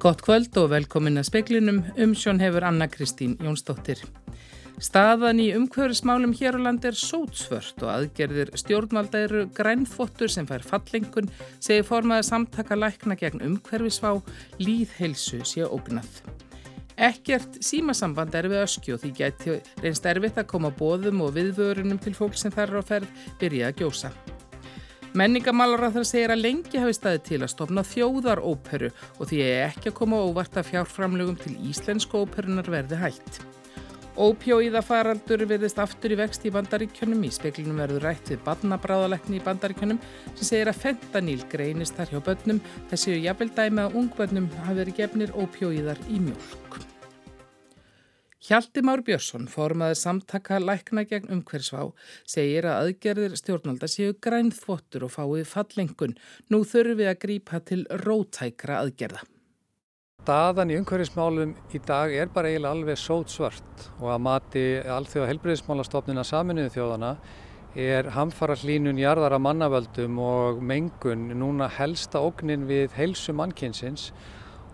Gott kvöld og velkomin að speklinum. Umsjón hefur Anna Kristín Jónsdóttir. Staðan í umhverfismálum hér á land er sótsvört og aðgerðir stjórnvalda eru grænþvottur sem fær fallengun, segir formaði samtaka lækna gegn umhverfisvá, líðheilsu sé ógnað. Ekkert símasamband er við öskju og því geti reynst erfitt að koma bóðum og viðvörunum til fólk sem þarf á ferð byrja að gjósa. Menningamálaráþar segir að lengi hafi staði til að stofna þjóðaróperu og því er ekki að koma óvart að fjárframlögum til íslensku óperunar verði hætt. Ópjóíða faraldur verðist aftur í vext í bandaríkjönum. Í speklinum verður rætt við badnabráðalekni í bandaríkjönum sem segir að fentaníl greinist þar hjá börnum. Það séu jafnvel dæmi að ungbönnum hafi verið gefnir ópjóíðar í mjölk. Hjalti Már Björnsson, formaður samtaka lækna gegn umhverfsvá, segir að aðgerðir stjórnvalda séu grænþvottur og fáið fallengun. Nú þurfum við að grípa til rótækra aðgerða. Daðan í umhverfismálum í dag er bara eiginlega alveg sót svart og að mati allþjóða helbreyðismálastofnuna saminuðu þjóðana er hamfara hlínun jarðara mannavöldum og mengun núna helsta ógnin við heilsu mannkynsins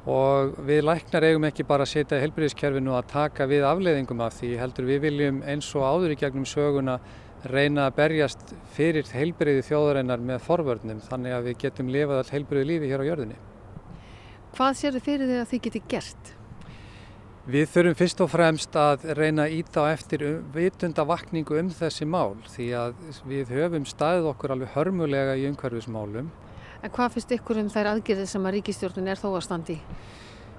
og við læknar eigum ekki bara að setja helbriðiskerfinu að taka við afleiðingum af því heldur við viljum eins og áður í gegnum söguna reyna að berjast fyrir heilbriði þjóðarinnar með forvörnum þannig að við getum lifað all heilbriði lífi hér á jörðinni. Hvað sér þið fyrir því að þið geti gert? Við þurfum fyrst og fremst að reyna að íta eftir vitundavakningu um þessi mál því að við höfum staðið okkur alveg hörmulega í umhverfismálum En hvað finnst ykkur um þær aðgerðið sem að ríkistjórnun er þó að standi?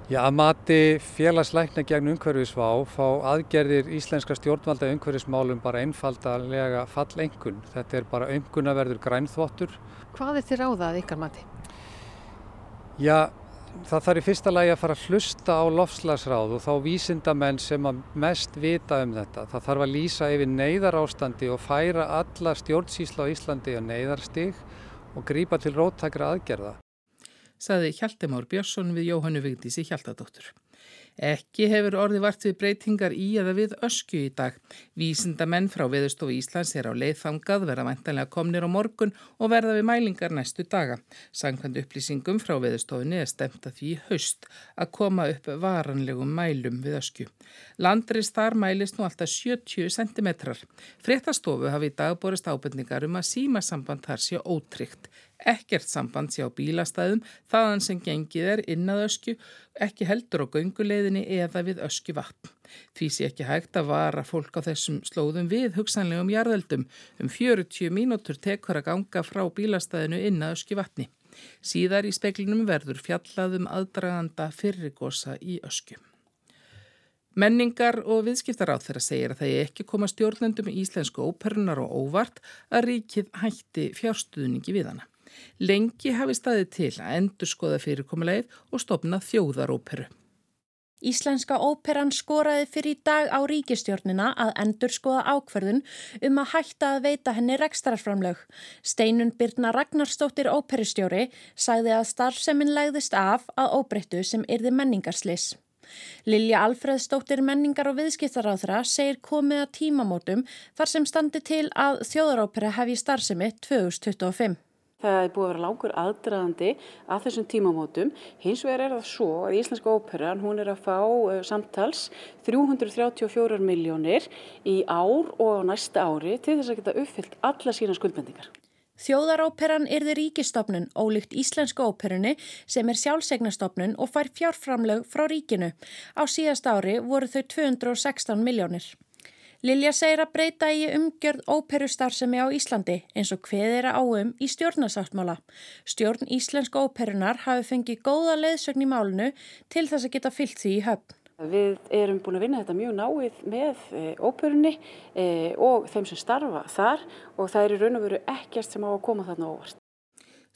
Já, að mati félagslækna gegn umhverfisvá fá aðgerðir íslenska stjórnvalda umhverfismálum bara einfaldalega fallengun. Þetta er bara öngunaverður grænþvottur. Hvað er þér á það ykkar mati? Já, það þarf í fyrsta lagi að fara að hlusta á lofslagsráð og þá vísindamenn sem að mest vita um þetta. Það þarf að lýsa yfir neyðar ástandi og færa alla stjórnsísla á Íslandi á neyðarstig og grípa til róttakra aðgerða. Saði Hjaltemár Björnsson við Jóhannu Vigdísi Hjaltadóttur. Ekki hefur orði vart við breytingar í eða við ösku í dag. Vísindamenn frá Veðurstofu Íslands er á leiðfangað, verða vantanlega komnir á morgun og verða við mælingar næstu daga. Sankvæmt upplýsingum frá Veðurstofunni er stemt að því haust að koma upp varanlegum mælum við ösku. Landris þar mælist nú alltaf 70 cm. Fréttastofu hafi í dag borist ábyrningar um að símasamband þar sé ótryggt. Ekkert samband sé á bílastæðum þaðan sem gengið er innað ösku, ekki heldur á gönguleiðinni eða við ösku vatn. Því sé ekki hægt að vara fólk á þessum slóðum við hugsanlegum jarðeldum. Um 40 mínútur tekur að ganga frá bílastæðinu innað ösku vatni. Síðar í speklinum verður fjallaðum aðdraganda fyrrigosa í ösku. Menningar og viðskiptaráð þeirra segir að það er ekki koma stjórnendum í Íslensku óperunar og óvart að ríkið hætti fjárstuðningi við hana. Lengi hafi staðið til að endur skoða fyrirkomulegið og stopna þjóðaróperu. Íslenska óperan skoraði fyrir í dag á ríkistjórnina að endur skoða ákverðun um að hætta að veita henni rekstararframlög. Steinun Birna Ragnarstóttir óperustjóri sagði að starfseminn legðist af að óbreyttu sem yrði menningarslis. Lilja Alfreðstóttir menningar og viðskiptaráðra segir komið að tímamótum þar sem standi til að þjóðarópera hefji starfsemi 2025. Það er búið að vera langur aðdraðandi að þessum tímamótum. Hins vegar er það svo að Íslenska óperan hún er að fá uh, samtals 334 miljónir í ár og á næsta ári til þess að geta uppfyllt alla sína skuldbendingar. Þjóðaróperan er þið ríkistofnun ólíkt Íslenska óperunni sem er sjálfsegnastofnun og fær fjárframlög frá ríkinu. Á síðast ári voru þau 216 miljónir. Lilja segir að breyta í umgjörð óperustarfsemi á Íslandi eins og hveð er að áum í stjórnarsáttmála. Stjórn Íslenska óperunar hafi fengið góða leðsögn í málunu til þess að geta fyllt því í höfn. Við erum búin að vinna þetta mjög náið með e, óperunni e, og þeim sem starfa þar og það er í raun og veru ekkert sem á að koma þarna óvart.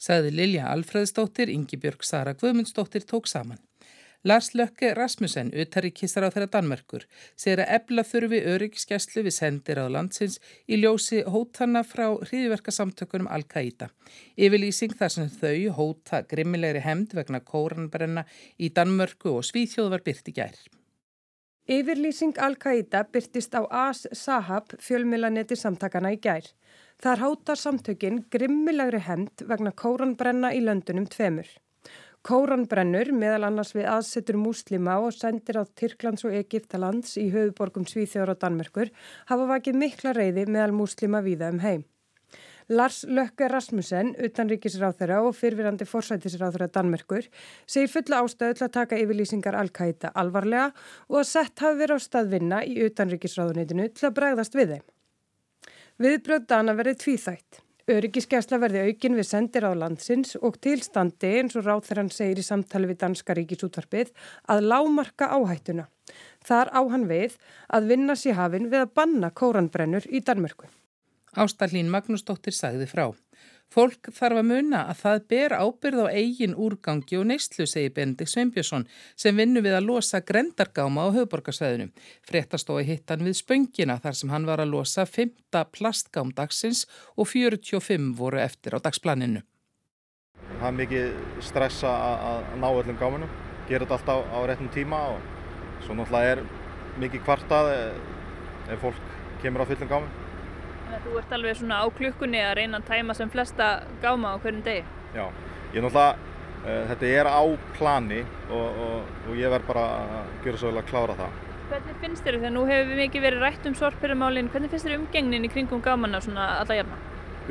Saði Lilja Alfreðsdóttir, Ingi Björg Sara Guðmundsdóttir tók saman. Lars Lökke Rasmussen, utarikistar á þeirra Danmerkur, segir að ebla þurfi öryggiskeslu við sendir á landsins í ljósi hótana frá hriðverkasamtökunum Al-Qaida. Yfirlýsing þar sem þau hóta grimmilegri hemd vegna kóranbrenna í Danmörku og Svíþjóð var byrt í gær. Yfirlýsing Al-Qaida byrtist á As Sahab fjölmilanetti samtakana í gær. Þar hótar samtökin grimmilegri hemd vegna kóranbrenna í löndunum tveimur. Kóran brennur meðal annars við aðsetur múslima og sendir á Tyrklands og Egiptalands í höfuborgum Svíþjóður og Danmerkur hafa vakið mikla reyði meðal múslima víða um heim. Lars Lökke Rasmussen, utanríkisráþara og fyrfirandi forsætisráþara Danmerkur, segir fulla ástöðu til að taka yfirlýsingar Al-Qaida alvarlega og að sett hafi verið á staðvinna í utanríkisráðunitinu til að bregðast við þeim. Viðbröð Dana verið tvíþætt. Öryggiskesla verði aukin við sendir á landsins og tilstandi eins og ráþarann segir í samtali við Danska ríkisútvarpið að lámarka áhættuna. Þar á hann við að vinna sér hafinn við að banna kóranbrennur í Danmörku. Ástallín Magnúsdóttir sagði frá. Fólk þarf að muna að það ber ábyrð á eigin úrgangi og neyslu, segi Bendik Sveinbjörnsson, sem vinnu við að losa grendargáma á höfuborgarsvæðinu. Frettastói hittan við spöngina þar sem hann var að losa 5. plastgám dagsins og 45 voru eftir á dagsplaninu. Það er mikið stressa að ná öllum gámanum, gera þetta alltaf á réttum tíma og svo náttúrulega er mikið kvartað ef fólk kemur á fullum gámum. Þú ert alveg svona á klukkunni að reyna að tæma sem flesta gáma á hverjum degi. Já, ég er náttúrulega, uh, þetta er á plani og, og, og ég verð bara að gera svo vel að klára það. Hvernig finnst þér, þegar nú hefur við mikið verið rætt um sorpirumálinn, hvernig finnst þér umgengnin í kringum gámanna svona alla jafna?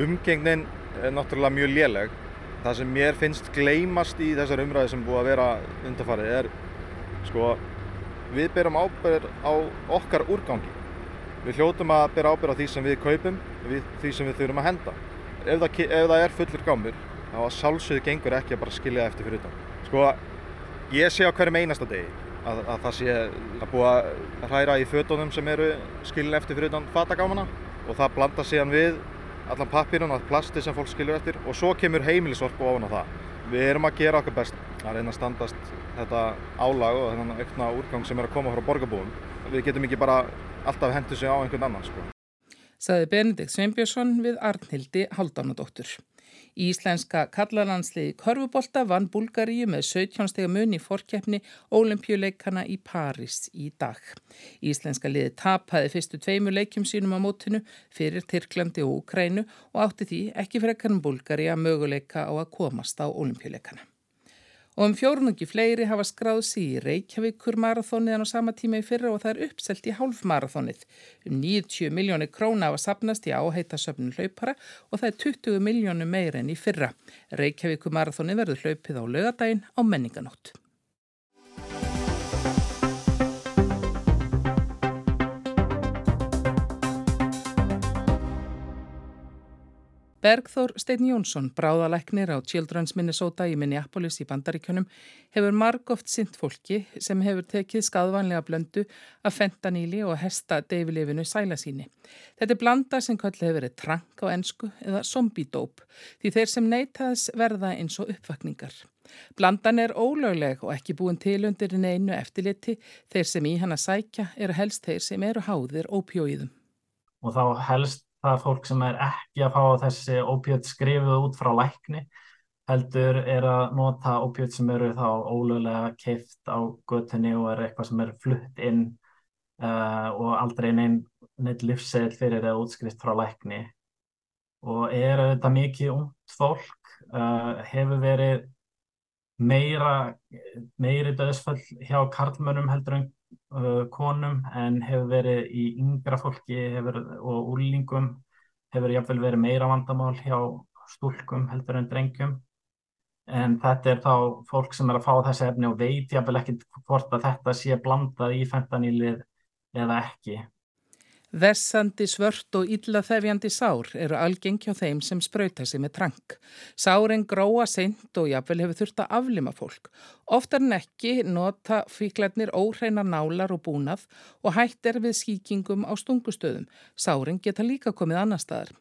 Umgengnin er náttúrulega mjög léleg. Það sem mér finnst gleymast í þessar umræði sem búið að vera undarfarið er, sko, við berum ábyrð á okkar úrgangi. Við hljótum að bera ábyrð á því sem við kaupum, við, því sem við þurfum að henda. Ef það, ef það er fullur gámur, þá að sjálfsögðu gengur ekki að bara skilja eftir fyrir þetta. Sko, ég sé á hverjum einasta degi að, að það sé að búa að hræra í fötunum sem eru skilja eftir fyrir þetta fatagámana og það blanda síðan við allan pappirun og plasti sem fólk skilja eftir og svo kemur heimilisorp ofan á það. Við erum að gera okkur best að reyna að standast þetta álag og þennan aukna úrgang sem er að koma frá borgarbúum. Við getum ekki bara alltaf hendur sig á einhvern annan sko. Saði Benedikt Sveinbjörnsson við Arnhildi Haldánadóttur. Íslenska kallalandsliði Körfubolta vann Bulgaríu með 17 stega mun í forkeppni ólimpjuleikana í París í dag. Íslenska liði tapaði fyrstu tveimu leikjum sínum á mótinu fyrir Tyrklandi og Ukrænu og átti því ekki fyrir ekkanum Bulgarí að möguleika á að komast á ólimpjuleikana og um fjórnungi fleiri hafa skráð sig í Reykjavíkur marathóniðan á sama tíma í fyrra og það er uppselt í hálfmarathónið. Um 90 miljónir króna hafa sapnast í áheita söfnum hlaupara og það er 20 miljónu meir enn í fyrra. Reykjavíkur marathónið verður hlaupið á lögadaginn á menninganótt. Bergþór Steinn Jónsson, bráðaleknir á Children's Minnesota í Minneapolis í Bandaríkjunum, hefur margóft sint fólki sem hefur tekið skadvanlega blöndu af fentaníli og hesta deyfilifinu sælasíni. Þetta er blanda sem kalli hefur verið trank á ensku eða zombidóp því þeir sem neytaðs verða eins og uppvakningar. Blandan er ólögleg og ekki búin til undir neinu eftirliti. Þeir sem í hana sækja eru helst þeir sem eru háðir ópjóiðum. Og þá helst það er fólk sem er ekki að fá þessi ópjöld skrifuð út frá lækni heldur er að nota ópjöld sem eru þá ólögulega keift á göttunni og er eitthvað sem er flutt inn uh, og aldrei neinn neitt livsegl fyrir eða útskrift frá lækni. Og er þetta mikið ungt fólk uh, hefur verið meira meiri döðsfall hjá karlmönum heldur en uh, konum en hefur verið í yngra fólki hefur, og úrlingum hefur jáfnveil verið meira vandamál hjá stúlkum heldur en drengjum. En þetta er þá fólk sem er að fá þessi efni og veit jáfnveil ekki hvort að þetta sé blandað í fentanýlið eða ekki Vessandi, svört og illaþefjandi sár eru algeng hjá þeim sem spröytar sig með trank. Sárin gróa seint og jafnvel hefur þurft að aflima fólk. Oftar en ekki nota fíklarnir óhreinar nálar og búnað og hætt er við skíkingum á stungustöðum. Sárin geta líka komið annar staðar.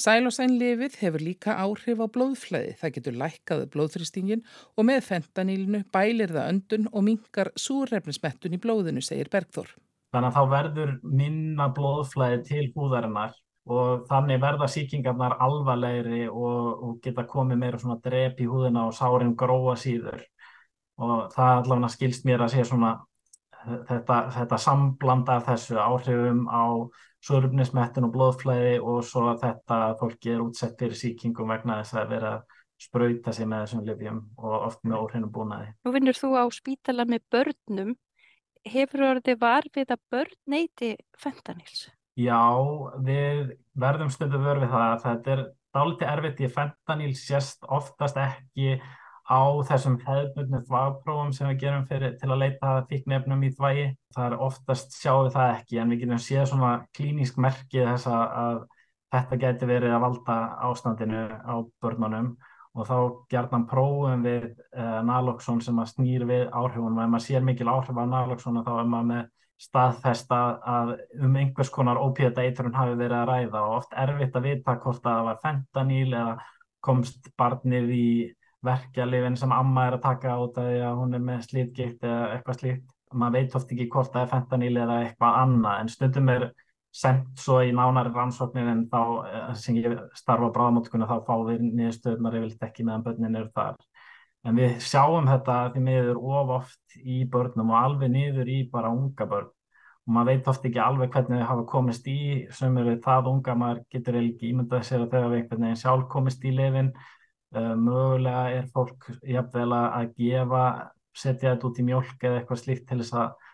Sælosænlefið hefur líka áhrif á blóðflæði. Það getur lækkaðu blóðþristingin og með fentanílinu bælir það öndun og mingar súrefnismettun í blóðinu, segir Bergþór. Þannig að þá verður minna blóðflæði til húðarinnar og þannig verða síkingarnar alvarlegri og, og geta komið meira svona drep í húðina og sárin gróa síður. Og það allavega skilst mér að sé svona þetta, þetta samblanda þessu áhrifum á surfnismettun og blóðflæði og svo þetta fólki er útsett fyrir síkingum vegna þess að vera spröyta sig með þessum lifjum og oft með óhreinum búnaði. Nú vinnur þú á spítala með börnum. Hefur orðið var við að börn neyti fentanils? Já, við verðum stundu vörð við það. Þetta er dálítið erfitt í fentanil sérst oftast ekki á þessum hefðbundnu þvagprófum sem við gerum fyrir, til að leita fíknefnum í þvægi. Það er oftast við það ekki en við getum séð svona klínísk merkið þess að þetta geti verið að valda ástandinu á börnunum og þá gerðan prófum við uh, naloxón sem að snýr við áhrifunum. Og ef maður sér mikil áhrif af naloxónu þá er maður með staðfest að um einhvers konar ópíðata eitrun hafi verið að ræða. Og oft erfitt að vita hvort það var fentaníl eða komst barnið í verkjalifin sem amma er að taka át að því að hún er með slítgikt eða eitthvað slíkt. Man veit oft ekki hvort það er fentaníl eða eitthvað annað. En stundum er sendt svo í nánari rannsóknir en þá eh, sem ég starfa á bráðamótkunna þá fá við niðurstöðunar yfirleitt ekki meðan börnin eru þar. En við sjáum þetta því miður of oft í börnum og alveg niður í bara unga börn og maður veit oft ekki alveg hvernig þau hafa komist í sem eru það unga, maður getur ekki ímyndað sér að þau hafa einhvern veginn sjálf komist í lifin Uh, mögulega er fólk jafnvel að gefa, setja þetta út í mjölk eða eitthvað slíkt til þess að,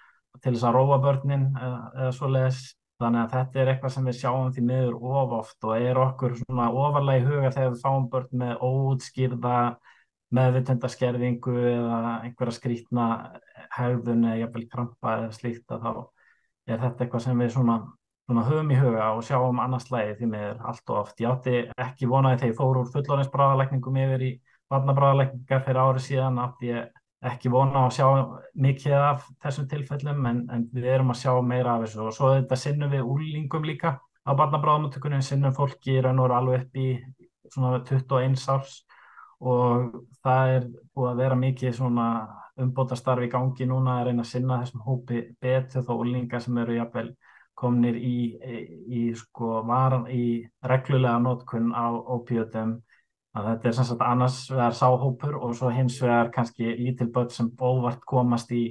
að róa börnin eða, eða svo leiðis. Þannig að þetta er eitthvað sem við sjáum því miður of oft og er okkur svona ofarlega í huga þegar við fáum börn með óutskýrða meðvitundaskerðingu eða einhverja skrítna hegðun eða jafnvel krampa eða slíkt að þá er þetta eitthvað sem við svona höfum í huga og sjáum annars lægi því með allt og oft. Ég átti ekki vonaði þegar ég fór úr fullóninsbráðalækningum yfir í barnabráðalækningar fyrir árið síðan átti ég ekki vona að sjá mikið af þessum tilfellum en, en við erum að sjá meira af þessu. Og svo þetta sinnum við úrlingum líka á barnabráðamötukunum, sinnum fólki raun og alveg upp í svona 21 árs. Og það er búið að vera mikið svona umbóta starfi í gangi núna að reyna að sinna þessum hópi betur þó úrlinga sem eru jafnvel komnir í, í, í, sko, í reglulega nótkunn á ópíutum að þetta er sem sagt annars vegar sáhópur og svo hins vegar kannski lítil börn sem óvart komast í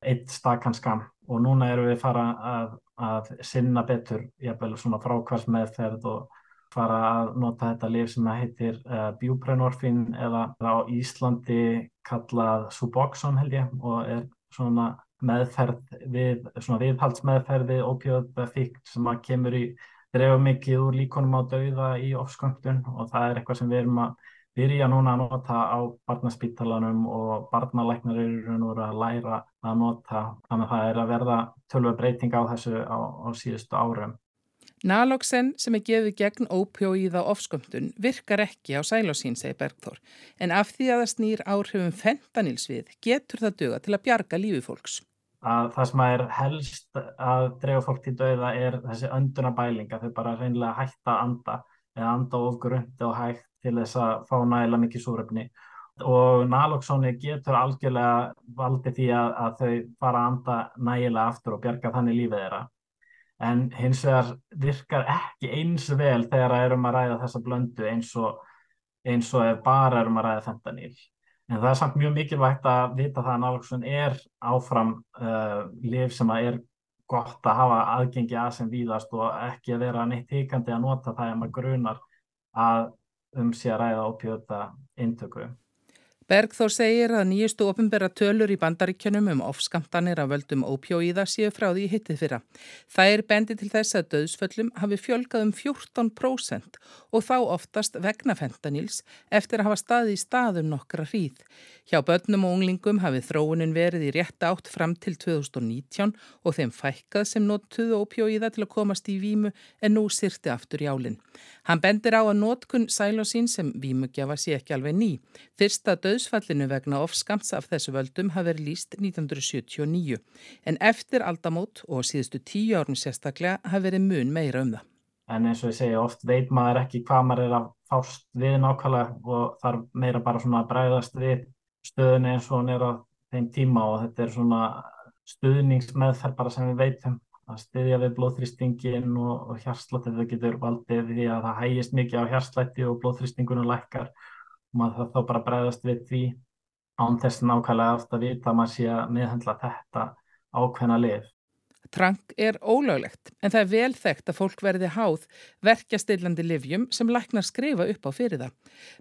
eitt stakkanskam og núna erum við fara að, að sinna betur jafnvel svona frákværsmeðferð og fara að nota þetta lif sem heitir uh, bjúprenorfin eða á Íslandi kallað Suboxone held ég og er svona meðferð við, svona viðhaldsmeðferð við ópíðafíkt sem að kemur í drefa mikið úr líkonum á dauða í ofsköndun og það er eitthvað sem við erum að byrja núna að nota á barnaspítalanum og barnalæknar eru að læra að nota þannig að það er að verða tölva breyting á þessu á, á síðustu árum. Naloxen sem er gefið gegn ópjóíða ofskömmtun virkar ekki á sælosín, segi Bergþór, en af því að það snýr áhrifum fentanilsvið getur það döga til að bjarga lífi fólks. Að það sem er helst að dreyfa fólk til döða er þessi önduna bælinga, þau bara reynilega hætta að anda eða anda of grundi og hægt til þess að fá nægilega mikið súröfni og naloxóni getur algjörlega valdi því að, að þau fara að anda nægilega aftur og bjarga þannig lífið þeirra. En hins vegar virkar ekki eins vel þegar erum að ræða þessa blöndu eins og, eins og ef bara erum að ræða fentaníl. En það er samt mjög mikilvægt að vita það að nálgsun er áfram uh, liv sem að er gott að hafa aðgengi að sem víðast og ekki að vera neitt híkandi að nota það ef maður grunar að um sé að ræða ópjóta intöku. Bergþór segir að nýjustu ofinbera tölur í bandaríkjunum um ofskamtanir af völdum ópjóíða séu frá því hittið fyrra. Það er bendi til þess að döðsföllum hafi fjölgað um 14% og þá oftast vegna fentanils eftir að hafa staði í staðum nokkra hríð. Hjá börnum og unglingum hafi þróunin verið í rétt átt fram til 2019 og þeim fækkað sem notuðu ópjóíða til að komast í vímu en nú sirti aftur í álinn. Hann bendir á að notkun sælosín sem vímugjafa sé ekki alveg ný. Fyrsta döðsfallinu vegna ofskamts af þessu völdum hafi verið líst 1979 en eftir aldamót og síðustu tíu árun sérstaklega hafi verið mun meira um það. En eins og ég segja oft veit maður ekki hvað maður er að fást við nákvæmlega og þarf meira bara svona að bræðast við stöðunni eins og hún er á þeim tíma og þetta er svona stuðningsmeðferð sem við veitum að stuðja við blóðþrýstingin og, og hjarslætti það getur valdið því að það hægist mikið á hjarslætti og blóðþrýstingunum lækkar og maður þá bara bregðast við því án þess nákvæmlega aftur að vita að maður sé að meðhandla þetta ákveðna lif. Trank er ólöglegt en það er vel þekkt að fólk verði háð verkjastillandi livjum sem læknar skrifa upp á fyrir það.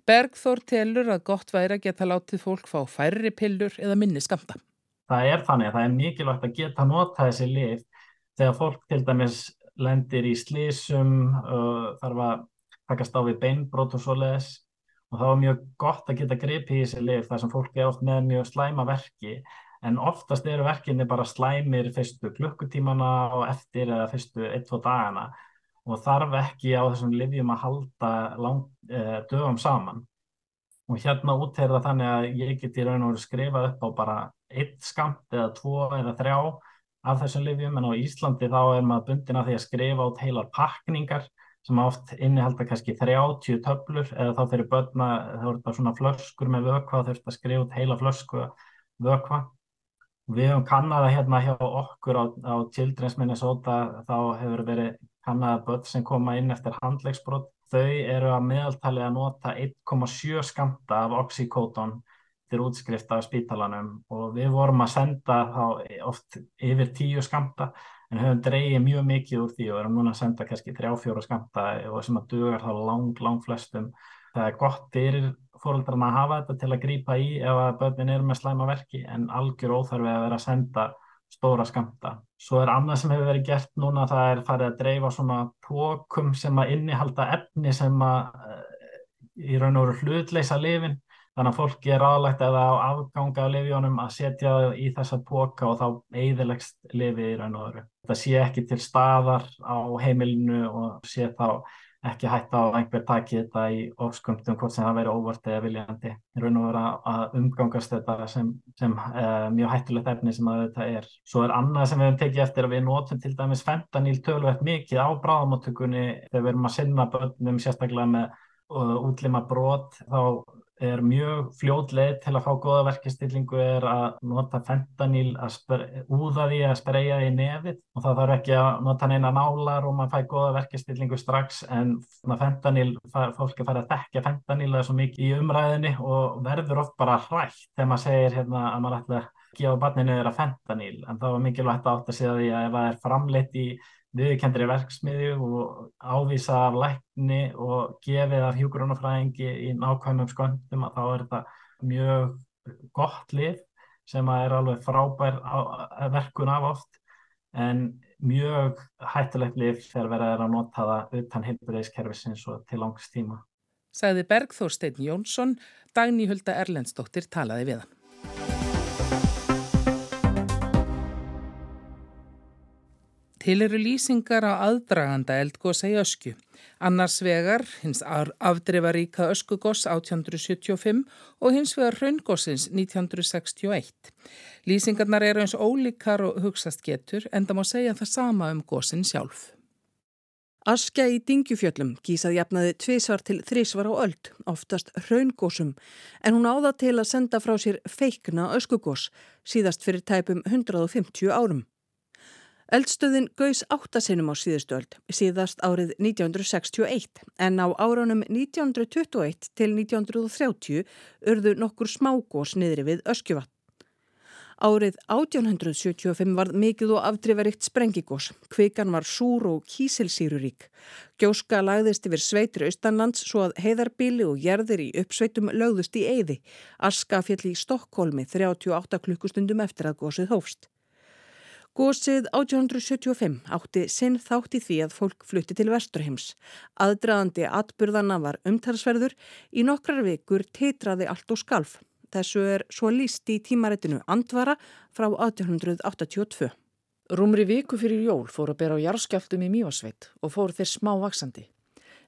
Bergþór telur að gott væri að geta látið fólk fá færri pillur eða minni skamta. Það er þannig að það er mikilvægt að geta nota þessi liv þegar fólk til dæmis lendir í slísum, uh, þarf að takast á við beinbrót og svoleiðis og það var mjög gott að geta gripið í þessi liv þar sem fólk er oft með mjög slæma verki. En oftast eru verkinni bara slæmir fyrstu klukkutímana og eftir eða fyrstu 1-2 dagana. Og þarf ekki á þessum livjum að halda lang, eh, dögum saman. Og hérna út er það þannig að ég get í raun og veru skrifað upp á bara eitt skamt eða tvo eða þrjá af þessum livjum en á Íslandi þá er maður bundin að því að skrifa át heilar pakningar sem oft innihalda kannski 30 töflur eða þá fyrir börna þá er þetta svona flöskur með vökva þurft að skrifa át heila flösku vökva Við höfum kannaða hérna hjá okkur á, á Children's Minnesota þá hefur verið kannaða börn sem koma inn eftir handlegsbrot. Þau eru að meðaltali að nota 1,7 skamta af oxycodon til útskrift af spítalanum og við vorum að senda þá oft yfir 10 skamta en höfum dreyið mjög mikið úr því og erum núna að senda kannski 3-4 skamta og sem að dugar þá lang, lang flestum. Það er gott fyrir fóröldrarna að hafa þetta til að grýpa í ef að börnin er með slæma verki en algjör óþarfi að vera að senda stóra skamta. Svo er annað sem hefur verið gert núna það er farið að dreifa svona tókum sem að innihalda efni sem að eh, í raun og veru hlutleisa lifin þannig að fólki er aðlægt eða á afganga af lifjónum að setja þau í þessa póka og þá eigðilegst lifi í raun og veru. Það sé ekki til staðar á heimilinu og sé þá ekki hætta á að einhver taki þetta í ofskumtum hvort sem það veri óvart eða viljandi. Það er raun og vera að umgangast þetta sem, sem uh, mjög hættulegt efni sem þetta er. Svo er annað sem við hefum tekið eftir að við notum til dæmis fentaníl tölvert mikið á bráðamáttökunni þegar við erum að sinna börnum sérstaklega með uh, útlima brot þá er mjög fljóð leið til að fá góða verkestillingu er að nota fentaníl að úða því að spreja í nefið. Og það þarf ekki að nota neina nálar og maður fæ góða verkestillingu strax en fentaníl, fólki fara að dekja fentaníl eða svo mikið í umræðinni og verður oft bara hrætt þegar maður segir hérna, að maður ætla að gefa barninu þeirra fentaníl en það var mikilvægt átt að segja því að ef það er framleitt í viðkendri verksmiðju og ávísa af lækni og gefið af hjúgrunafræðingi í nákvæmum sköndum að þá er þetta mjög gott lið sem er alveg frábær verkun af oft en mjög hættulegt lið þegar verið er að nota það utan heilbreyðiskerfisins og til langs tíma. Sæði Bergþór Steinn Jónsson, Dagní Hulda Erlendsdóttir talaði við hann. Til eru lýsingar á aðdraganda eldgósa í ösku. Annars vegar hins afdreifaríka öskugoss 1875 og hins vegar hraungósins 1961. Lýsingarnar eru eins ólíkar og hugsast getur en það má segja það sama um gósin sjálf. Askja í dingjufjöllum gísað jafnaði tvísvar til þrísvar á öld, oftast hraungósum, en hún áða til að senda frá sér feikna öskugós síðast fyrir tæpum 150 árum. Eldstöðin gauðs áttasinnum á síðustöld, síðast árið 1961 en á árunum 1921 til 1930 urðu nokkur smágós niðri við Öskjuvatn. Árið 1875 var mikið og afdrifarikt sprengigós. Kvikan var súr og kísilsýrurík. Gjóska lagðist yfir sveitri austanlands svo að heiðarbíli og gerðir í uppsveitum lögðust í eyði. Aska fjall í Stokkólmi 38 klukkustundum eftir að gósið hófst. Gósið 1875 átti sinn þátt í því að fólk flutti til Vesturheims. Aðdraðandi atburðana var umtalsverður, í nokkrar vikur teitraði allt og skalf. Þessu er svo líst í tímarættinu Andvara frá 1882. Rúmri viku fyrir jól fór að bera á jarðskjáltum í Mívasveit og fór þeir smá vaksandi.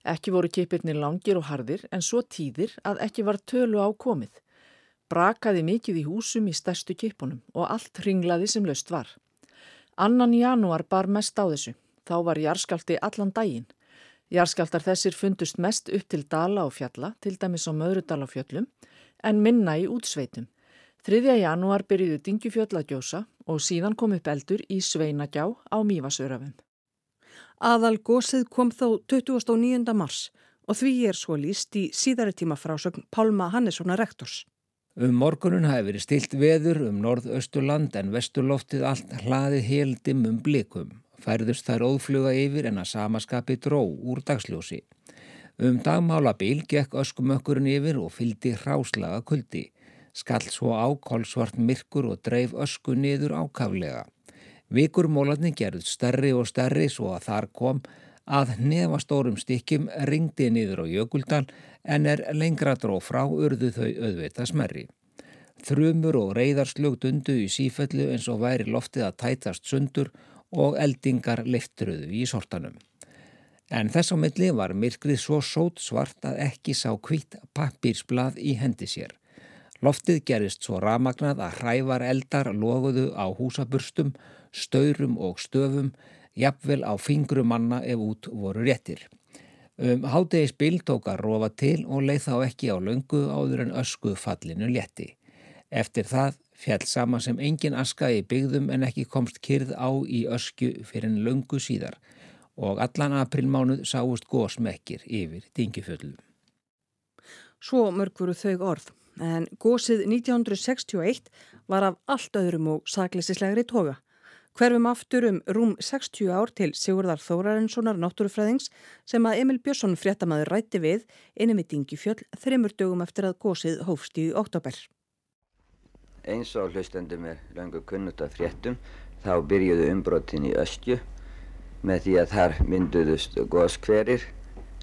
Ekki voru kipirnir langir og hardir en svo tíðir að ekki var tölu á komið. Brakaði mikið í húsum í stærstu kipunum og allt ringlaði sem löst var. Annan janúar bar mest á þessu. Þá var jarskjálti allan daginn. Jarskjáltar þessir fundust mest upp til dala og fjalla, til dæmis á Möðrudal á fjöllum, en minna í útsveitum. 3. janúar byrjuðu Dingjufjöll að gjósa og síðan kom upp eldur í Sveinagjá á Mývasörafum. Aðal gósið kom þó 29. mars og því er svo líst í síðari tíma frásögn Pálma Hannessonar rektors. Um morgunun hafi verið stilt veður um norðausturland en vesturloftið allt hlaðið heldum um blikum. Færðust þær óðfluga yfir en að samaskapi dró úr dagsljósi. Um dagmálabíl gekk öskumökkurinn yfir og fyldi hráslaga kuldi. Skall svo á kolsvart myrkur og dreif ösku niður ákaflega. Vikurmólarni gerð stærri og stærri svo að þar kom að nefastórum stykkjum ringdi niður á jökuldal en er lengra dró frá urðu þau auðvita smerri. Þrumur og reyðarslögt undu í sífellu eins og væri loftið að tætast sundur og eldingar liftruðu í sortanum. En þess á milli var myrkrið svo sót svart að ekki sá kvitt pappírsblað í hendi sér. Loftið gerist svo ramagnað að hrævar eldar loguðu á húsaburstum, staurum og stöfum, jafnvel á fingru manna ef út voru réttir. Um hádegis bil tók að rofa til og leið þá ekki á löngu áður en ösku fallinu létti. Eftir það fjall sama sem engin aska í byggðum en ekki komst kyrð á í ösku fyrir en löngu síðar og allan aprilmánuð sáust gósmekkir yfir dingiföllum. Svo mörg voru þau orð, en gósið 1961 var af allt öðrum og sakleisislegri toga. Hverfum aftur um rúm 60 ár til Sigurðar Þórarinssonar náttúrufræðings sem að Emil Björnsson fréttamaður rætti við innum í Dingifjöll þreymur dögum eftir að gósið hófst í oktober. Eins og hlustendum er langur kunnut af fréttum þá byrjuðu umbrotin í östju með því að þar mynduðust góðskverir,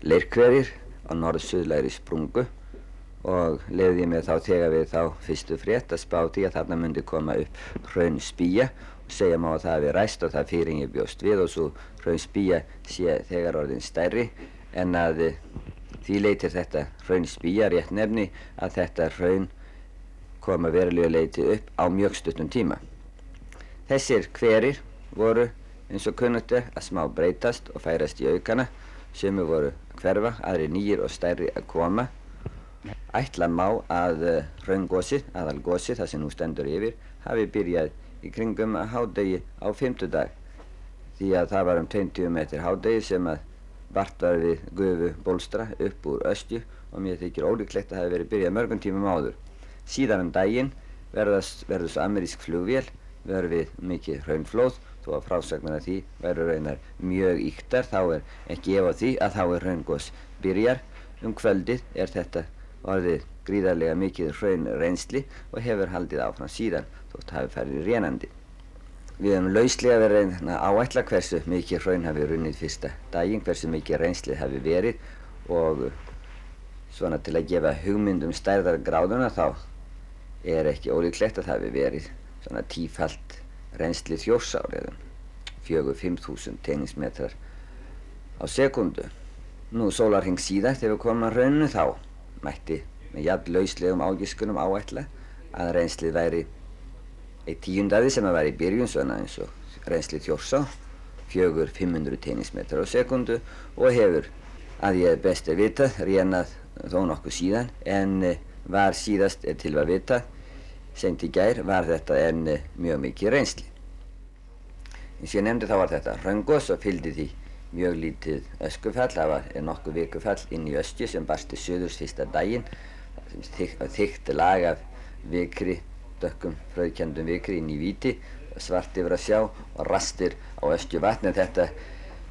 leirkverir á norð-suðlæri sprungu og lefði ég með þá þegar við þá fyrstu frétt að spá því að þarna myndi koma upp hraun spýja og segja má að það hefði ræst og það fyrir ég bjóst við og svo hraun spýja sé þegar orðin stærri en að því leytir þetta hraun spýja rétt nefni að þetta hraun koma verulega leiti upp á mjög stuttum tíma. Þessir hverir voru eins og kunnutu að smá breytast og færast í aukana sem eru voru hverfa, aðri nýjir og stærri að koma. Ætla má að uh, raungósi, aðal gósi, það sem nú stendur yfir, hafi byrjað í kringum hádegi á fymtudag því að það var um 20 metr hádegi sem að vart var við gufu bólstra upp úr östju og mér þykir ólíklegt að það hefði verið byrjað mörgum tímum áður. Síðan um daginn verður svo amerísk flugvél, verður við mikið raunflóð þó að frásagnar að því væru raunar mjög íktar þá er ekki ef á því að þá er raungós byrjar. Um kvöldið er þetta orðið gríðarlega mikið raun reynsli og hefur haldið áfram síðan þótt hafi færið rénandi. Við hefum lauslega verið að áætla hversu mikið raun hafi runnið fyrsta daginn, hversu mikið reynslið hafi verið og svona til að gefa hugmynd um stærðar gráðuna þá er ekki ólíklegt að það hafi verið svona tífalt reynsli þjórsárið fjögur 5.000 teiningsmetrar á sekundu. Nú sólarheng síðan þegar við komum að rauninu þá mætti með jafn lauslegum ágiskunum áætla að reynslið væri eitt tíundaði sem að væri í byrjun svona eins og reynslið þjórsá fjögur 500 teiningsmetrar á sekundu og hefur að ég best er vitað rénað þó nokkuð síðan en var síðast til að vita sent í gær var þetta enn mjög mikið reynsli. Eins og ég nefndi þá var þetta röngos og fylgdi því mjög lítið öskufall, það var nokkuð vikufall inn í östju sem barsti söðurs fyrsta daginn, þygt lag af vikri, dökkum fröðkjandum vikri inn í viti, svart yfir að sjá og rastir á östju vatni þetta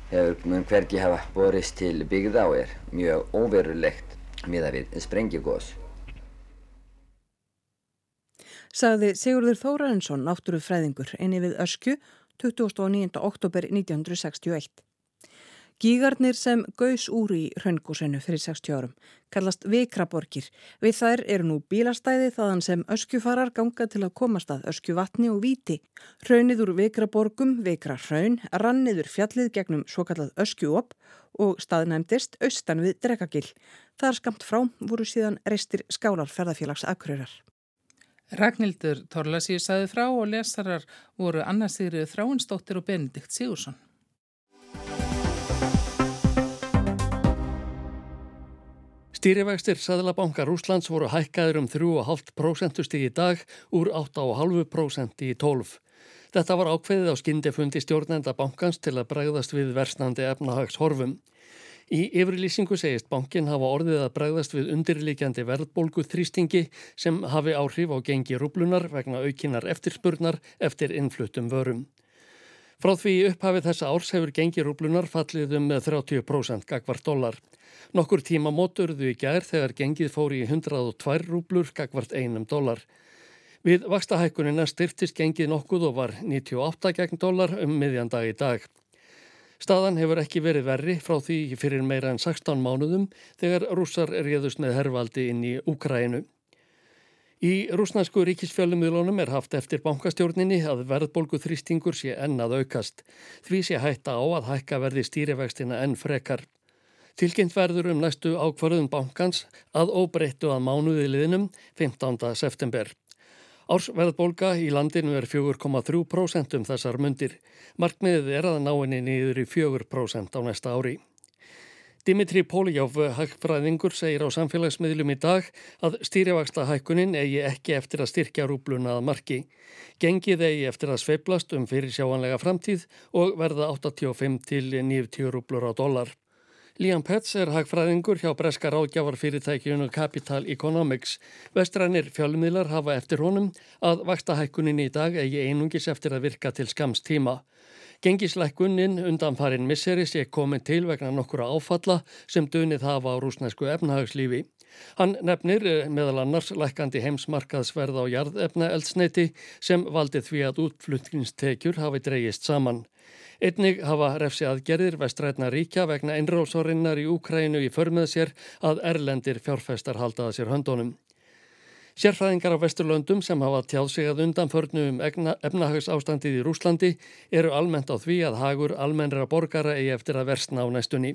hefur mun hvergi hafa borist til byggða og er mjög óverulegt miða við sprengjugós sagði Sigurður Þórarinsson náttúrufræðingur einni við Öskju 29. oktober 1961. Gígarnir sem gaus úr í hraungúsinu fyrir 60 árum kallast Vikraborgir. Við þær eru nú bílastæði þaðan sem öskjufarar ganga til að komast að öskjuvatni og viti. Hraunið úr Vikraborgum, Vikra hraun, ranniður fjallið gegnum svo kallað öskjuop og staðnæmdist austan við Drekagil. Þar skamt frá voru síðan reistir skálar ferðarfélags Akureyrar. Ragnhildur Torlasíu saði frá og lesarar voru Anna Sigriður Þráinsdóttir og Benedikt Sigursson. Stýrivægstir Sæðlabanka Rúslands voru hækkaður um 3,5% í dag úr 8,5% í 12. Þetta var ákveðið á skindifundi stjórnenda bankans til að bregðast við versnandi efnahagshorfum. Í yfirlýsingu segist bankin hafa orðið að bregðast við undirlikjandi verðbólgu þrýstingi sem hafi áhrif á gengi rúblunar vegna aukinar eftirspurnar eftir innfluttum vörum. Frá því upphafið þessa árs hefur gengi rúblunar fallið um 30% gagvart dólar. Nokkur tíma móturðu í gær þegar gengið fór í 102 rúblur gagvart einum dólar. Við vakstahækkunina styrtist gengið nokkuð og var 98 gegn dólar um miðjandag í dag. Staðan hefur ekki verið verri frá því fyrir meira en 16 mánuðum þegar rússar réðust með hervaldi inn í Úkrænu. Í rúsnarsku ríkisfjölumíðlunum er haft eftir bankastjórninni að verðbólgu þrýstingur sé ennað aukast. Því sé hætta á að hækka verði stýrivextina enn frekar. Tilkynnt verður um næstu ákvarðun bankans að óbreyttu að mánuði liðnum 15. september. Ársverðbólga í landinu er 4,3% um þessar mundir. Markmiðið er að ná henni niður í 4% á næsta ári. Dimitri Poljáf, hægfræðingur, segir á samfélagsmiðlum í dag að stýrjavaksta hækkunin eigi ekki eftir að styrkja rúbluna að marki. Gengið eigi eftir að sveiblast um fyrir sjáanlega framtíð og verða 85 til 90 rúblur á dólar. Liam Petts er hagfræðingur hjá breska ráðgjáfarfyrirtækjunu Capital Economics. Vestrænir fjölmiðlar hafa eftir honum að vakstahækkunin í dag eigi einungis eftir að virka til skams tíma. Gengislækkunin undan farin misseri sé komin til vegna nokkura áfalla sem dunið hafa á rúsnæsku efnahagslífi. Hann nefnir eh, meðal annars lækandi heimsmarkaðsverð á jarðefna eldsneiti sem valdi því að útflutningstekjur hafi dreyjist saman. Einnig hafa refsi aðgerðir vestrætna ríkja vegna einrósárinnar í Úkrænu í förmið sér að erlendir fjárfestar haldaða sér höndunum. Sérfræðingar á Vesturlöndum sem hafa tjáð sig að undanförnu um efnahags ástandið í Rúslandi eru almennt á því að hagur almennra borgara eigi eftir að versna á næstunni.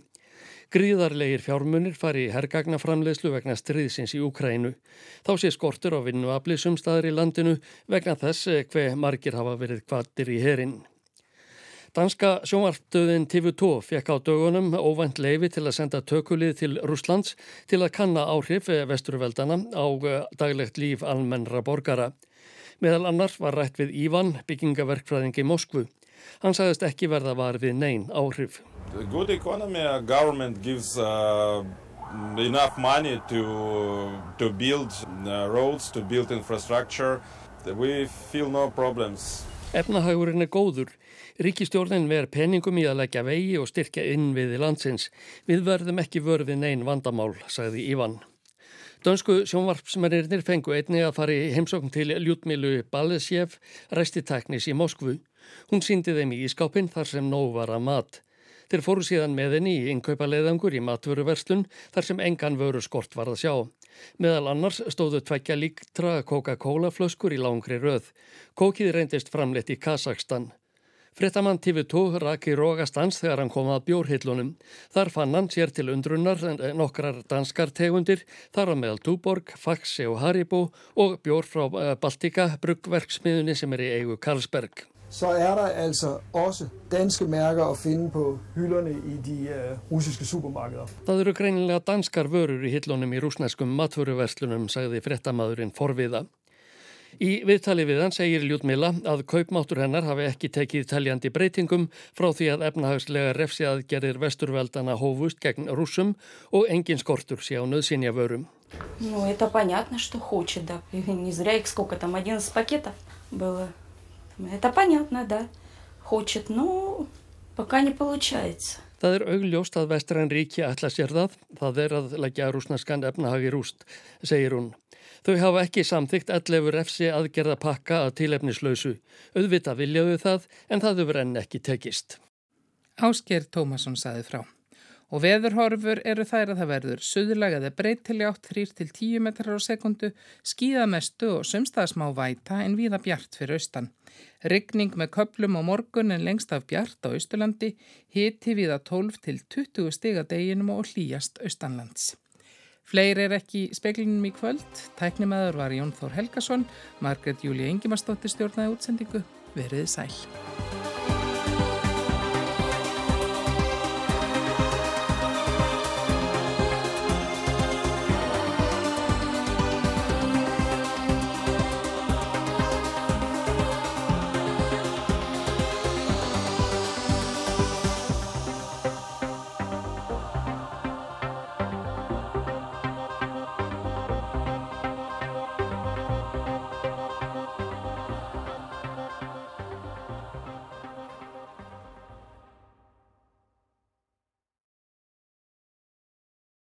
Gríðarlegir fjármunir fari í hergagnaframleyslu vegna stríðsins í Úkrænu. Þá sé skortur á vinnuafli sumstaðar í landinu vegna þess hver margir hafa verið kvartir í herin. Danska sjónvarptöðin TV2 fekk á dögunum óvænt leifi til að senda tökulið til Rúslands til að kanna áhrif vesturveldana á eh, daglegt líf almennra borgara. Meðal annars var rætt við Ívan, byggingaverkfræðingi Moskvu. Hann sagðist ekki verða var við neyn áhrif. Good economy, government gives uh, enough money to, to build uh, roads, to build infrastructure. We feel no problems. Efnahagurinn er góður. Ríkistjórnin ver peningum í að leggja vegi og styrkja innviði landsins. Við verðum ekki vörfið neyn vandamál, sagði Ívan. Dönsku sjónvarpsmennir fengu einni að fara í heimsókn til Ljútmilu Balesjev, ræstiteknis í Moskvu. Hún síndi þeim í ískápin þar sem nóg var að mat. Þeir fóru síðan með henni í innkaupaleiðangur í matvöruverslun þar sem engan vöru skort var að sjá. Meðal annars stóðu tveikja líktra Coca-Cola flöskur í langri röð. Kókið reyndist framleitt í Kazakstan. Frettamann TV2 raki rógastans þegar hann kom að bjórhillunum. Þar fann hann sér til undrunnar nokkrar danskar tegundir, þar á meðal Túborg, Faxe og Haribo og bjór frá eh, Baltika, bruggverksmiðunni sem er í eigu Karlsberg. Så er der altså også danske mærker að finna på hyllerne í de uh, russiske supermarkeder. Það eru greinilega danskar vörur í hillunum í rúsneskum matföruverslunum, sagði frettamadurinn forviða. Í viðtali við hann segir Ljúdmila að kaupmáttur hennar hafi ekki tekið teljandi breytingum frá því að efnahagslega refsi aðgerðir vesturveldana hófust gegn rúsum og engin skortur sé á nöðsynja vörum. Ну, это понятно, что хочет, да. Не зря их сколько там, 11 пакетов было. Это понятно, да. Хочет, но пока не получается. Það er augljóst að vestræn ríki ætla sér það, það er að leggja rúsnaskan efnahagi rúst, segir hún. Þau hafa ekki samþygt allefur efsi aðgerða pakka að tílefnislausu. Auðvita viljaðu það en það hefur enn ekki tekist. Ásker Tómasson saði frá. Og veðurhorfur eru þær að það verður suðlagaði breytileg átt 3-10 metrar á sekundu, skíðamestu og sömstaðsmá væta en viða bjart fyrir austan. Ryggning með köplum á morgun en lengst af bjart á Östurlandi, hiti viða 12-20 stiga deginum og hlýjast austanlands. Fleiri er ekki í speklinum í kvöld. Tæknimaður var Jón Þór Helgason, Margret Júli Engimarsdóttir stjórnaði útsendingu. Verið sæl.